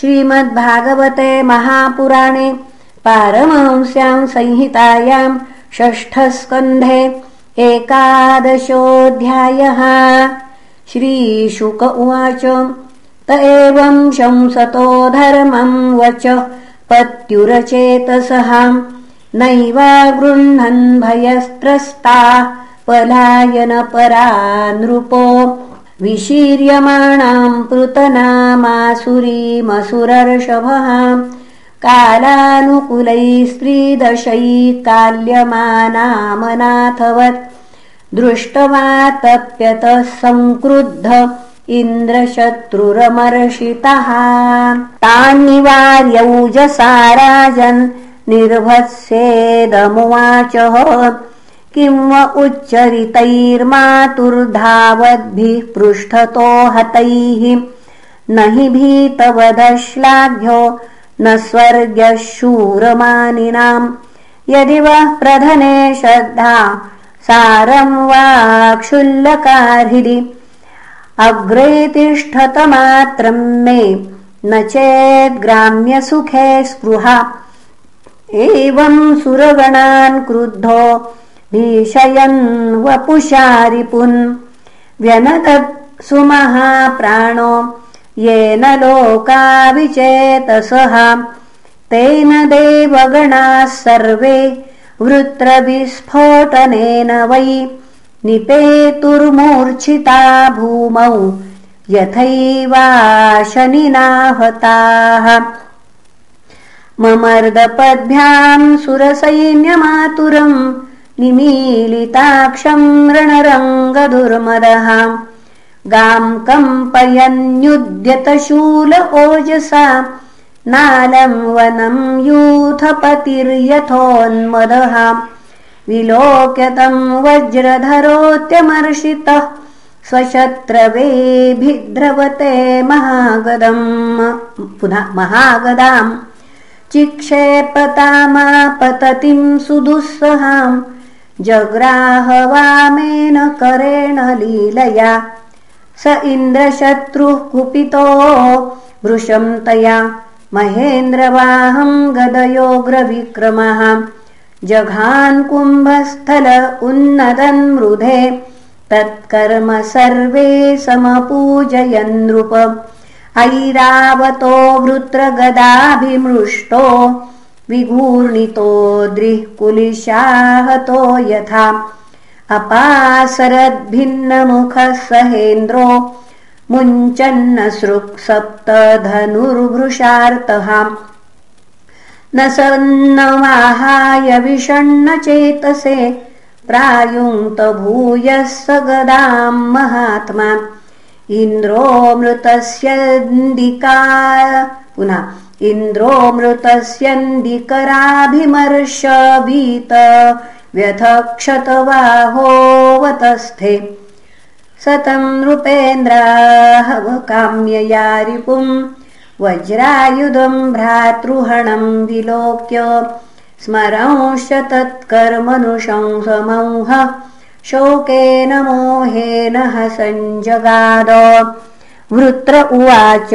श्रीमद्भागवते महापुराणे पारमहंस्यां संहितायां षष्ठस्कन्धे एकादशोऽध्यायः। श्रीशुक उवाच त एवं शंसतो धर्मं वच पत्युरचेतसहां नैवा गृह्णन् भयस्त्रस्ता पलायनपरा नृपो विशीर्यमाणाम् पृतनामासुरीमसुरर्षभः कालानुकूलै स्त्रीदशै काल्यमानामनाथवत् दृष्ट्वा तप्यतः सङ्क्रुद्ध इन्द्रशत्रुरमर्षितः तान्निवार्यौजसा राजन् निर्भत्सेदमुवाचः किं व उच्चरितैर्मातुर्धावद्भिः पृष्ठतो हतैः। न हि भीतवदश्लाघ्यो न स्वर्ग्यः शूरमानिनाम् यदि वः प्रधने श्रद्धा सारं वा क्षुल्लकार्हिदि अग्रे तिष्ठतमात्रम् मे न चेद्ग्राम्यसुखे स्पृहा। एवं सुरगणान् क्रुद्धो भीषयन् वपुषारिपुन् व्यनतत् सुमहाप्राणो येन लोकाविचेतसः तेन देवगणाः सर्वे वृत्रविस्फोटनेन वै निपेतुर्मूर्च्छिता भूमौ यथैवाशनिनाहताः। ममर्दपद्भ्याम् सुरसैन्यमातुरम् निमीलिताक्षम् रणरङ्गदुर्मदः। गाम् कम्पयन्युद्यतशूल ओजसा नालम् वनम् यूथपतिर्यथोन्मदः। विलोक्यतम् वज्रधरोत्यमर्षितः स्वशत्रवेभिद्रवते महागदम्। पुनः महागदाम्। चिक्षेपतामापततिम् सुदुःसहाम् जग्राहवामेन करेण लीलया। स इन्द्रशत्रुः कुपितो वृषं तया। महेन्द्रवाहं गदयोग्रविक्रमः। जघान् कुम्भस्थल उन्नदन्मृधे तत्कर्म सर्वे समपूजयन् नृप। ऐरावतो वृत्रगदाभिमृष्टो विघूर्णितो दृःकुलिशाहतो यथा। अपासरद्भिन्नमुखः सहेन्द्रो मुञ्चन्न सृक्सप्तधनुर्भृशार्तः न सन्नवाहाय विषण्णचेतसे प्रायुङ्क्त भूयः स गदाम् महात्मा। इन्द्रो मृतस्यन्दिका पुनः इन्द्रो मृतस्यन्दिकराभिमर्शवीत व्यथक्षतवाहोवतस्थे सतं नृपेन्द्राहवकाम्यया रिपुम् वज्रायुधम् भ्रातृहणम् विलोक्य स्मरंश्च तत्कर्मनुशंसमंह शोकेन मोहेन हसञ्जगाद वृत्र उवाच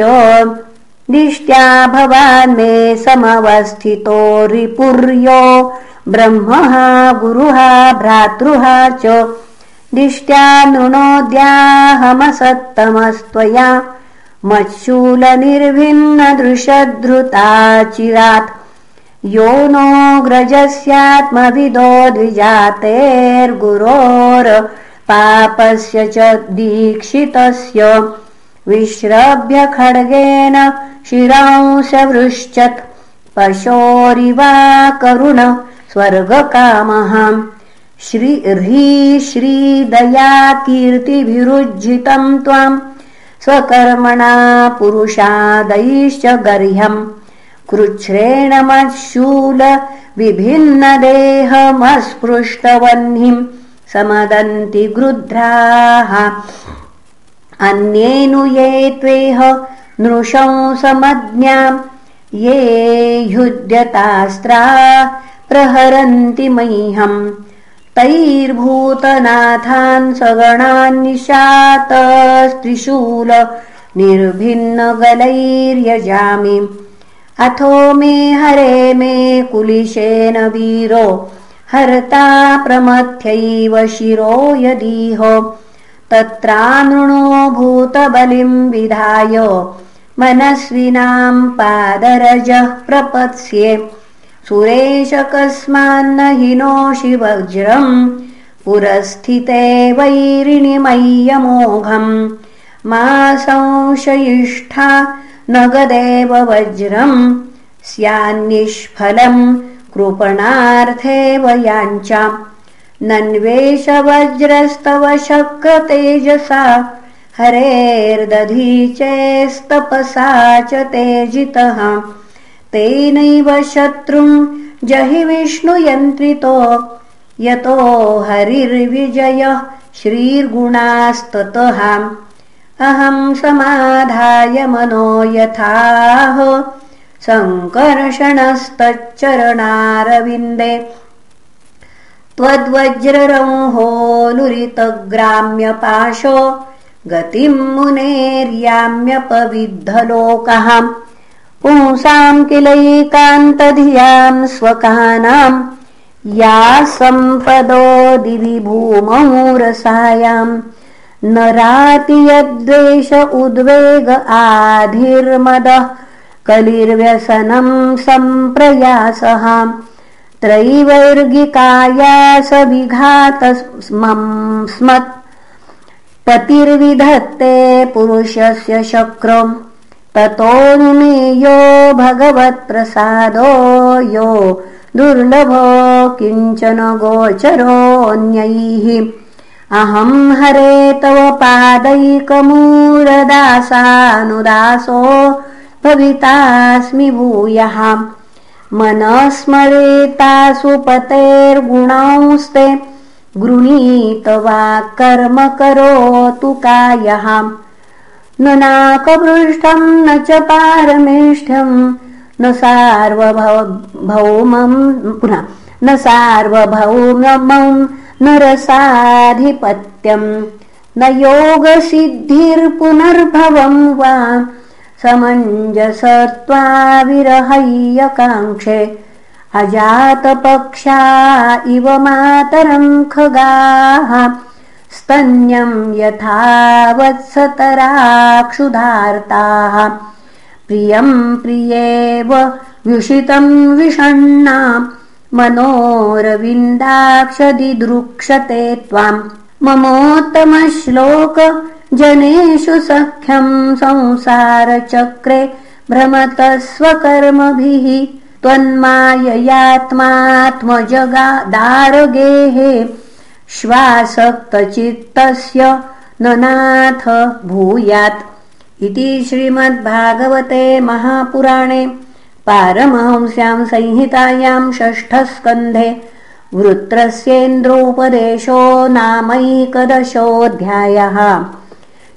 दिष्ट्या भवान् मे समवस्थितो रिपुर्यो। ब्रह्मः गुरुः भ्रातृः च। दिष्ट्या नृणोद्याहमसत्तमस्त्वया मच्छूलनिर्भिन्नदृशधृताचिरात् यो नोऽग्रजस्यात्मविदो पापस्य च दीक्षितस्य विश्रभ्य खड्गेन शिरांशवृश्चत्। पशोरिवा करुण स्वर्गकामः। श्री श्रीदया कीर्तिभिरुज्झितम् त्वाम् स्वकर्मणा पुरुषादैश्च गर्ह्यम् कृच्छ्रेणमशूल विभिन्नदेहमस्पृष्टवह्निम् समदन्ति गृध्राः अन्येनु ये त्वेह नृशंसमज्ञाम् ये युध्यतास्त्रा प्रहरन्ति मह्यम् तैर्भूतनाथान् सगणान्निशातस्त्रिशूल निर्भिन्नगलैर्यजामि। अथो मे हरे मे कुलिशेन वीरो हर्ता प्रमथ्यैव शिरो यदीह तत्रानृणो भूतबलिम् विधाय मनस्विनाम् पादरजः प्रपत्स्ये। सुरेश कस्मान्न हिनोषि वज्रम् पुरस्थिते वैरिणिमय्यमोघम् मा संशयिष्ठा नगदेव वज्रम् स्यान्निष्फलम् कृपणार्थे वयाञ्चा नन्वेष वज्रस्तव शक्रतेजसा हरेर्दधीचेस्तपसा च तेजितः। तेनैव शत्रुम् जहि विष्णुयन्त्रितो। यतो हरिर्विजयः श्रीर्गुणास्ततः। अहम् समाधाय मनो यथाह सङ्कर्षणस्तच्चरणारविन्दे त्वद्वज्ररंहोलुरितग्राम्यपाशो गतिम् मुनेर्याम्यपविद्धलोकः। पुंसाम् किलैकान्तधियाम् स्वकानाम् या सम्पदो दिवि भूमौ रसायाम् न राति यद्वेष उद्वेग आधिर्मदः कलिर्व्यसनम् सम्प्रयासः त्रैवैर्गिकायासविघात स्मत्। पतिर्विधत्ते पुरुषस्य शक्रम्। ततोऽनुमेयो भगवत्प्रसादो यो दुर्लभो किञ्चन गोचरोऽन्यैः। अहम् हरे तव पादैकमूरदासानुदासो भवितास्मि भूयः मनस्मरेतासु पतेर्गुणांस्ते गृणीत वा कर्म करोतु कायः। न नाकपृष्ठम् न च पारमेष्ठ्यम् न सार्वभौमम् पुनः न सार्वभौमम् न रसाधिपत्यम् न योगसिद्धिर्पुनर्भवम् वा समञ्जसत्वाविरहय्यकाङ्क्षे अजातपक्षा इव मातरम् खगाः। स्तन्यम् यथा वत्सतराक्षुधार्ताः प्रियम् प्रियेव व्युषितम् विषण्णा। मनोरविन्दाक्षदिदृक्षते त्वाम् ममोत्तमश्लोक जनेषु सख्यम् संसारचक्रे भ्रमत स्वकर्मभिः त्वन्माययात्मात्मजगादारगेः श्वासक्तचित्तस्य न नाथ भूयात् इति श्रीमद्भागवते महापुराणे पारमहंस्याम् संहितायाम् षष्ठस्कन्धे वृत्रस्येन्द्रोपदेशो नामैकदशोऽध्यायः